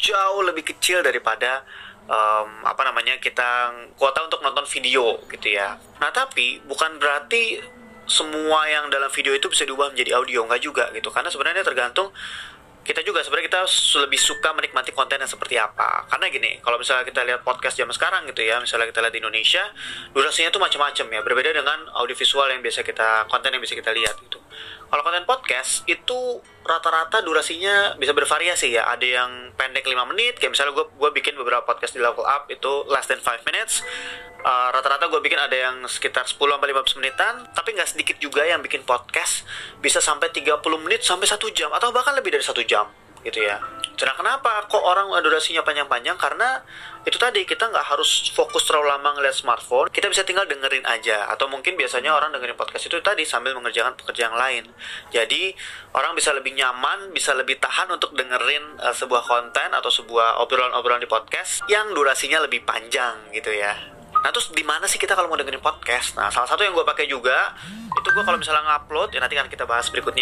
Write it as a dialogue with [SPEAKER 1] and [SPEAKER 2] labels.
[SPEAKER 1] jauh lebih kecil daripada um, apa namanya kita kuota untuk nonton video gitu ya. Nah tapi bukan berarti semua yang dalam video itu bisa diubah menjadi audio nggak juga gitu. Karena sebenarnya tergantung kita juga sebenarnya kita lebih suka menikmati konten yang seperti apa. Karena gini kalau misalnya kita lihat podcast zaman sekarang gitu ya misalnya kita lihat di Indonesia durasinya tuh macam-macam ya berbeda dengan audiovisual yang biasa kita konten yang bisa kita lihat gitu kalau konten podcast itu rata-rata durasinya bisa bervariasi ya ada yang pendek 5 menit kayak misalnya gue gue bikin beberapa podcast di level up itu less than 5 minutes Uh, rata-rata gue bikin ada yang sekitar 10 sampai 15 menitan, tapi nggak sedikit juga yang bikin podcast bisa sampai 30 menit sampai satu jam atau bahkan lebih dari satu jam gitu ya. Nah kenapa kok orang durasinya panjang-panjang? Karena itu tadi kita nggak harus fokus terlalu lama ngeliat smartphone, kita bisa tinggal dengerin aja. Atau mungkin biasanya orang dengerin podcast itu tadi sambil mengerjakan pekerjaan lain. Jadi orang bisa lebih nyaman, bisa lebih tahan untuk dengerin uh, sebuah konten atau sebuah obrolan-obrolan di podcast yang durasinya lebih panjang gitu ya. Nah terus di mana sih kita kalau mau dengerin podcast? Nah salah satu yang gue pakai juga itu gue kalau misalnya ngupload ya nanti kan kita bahas berikutnya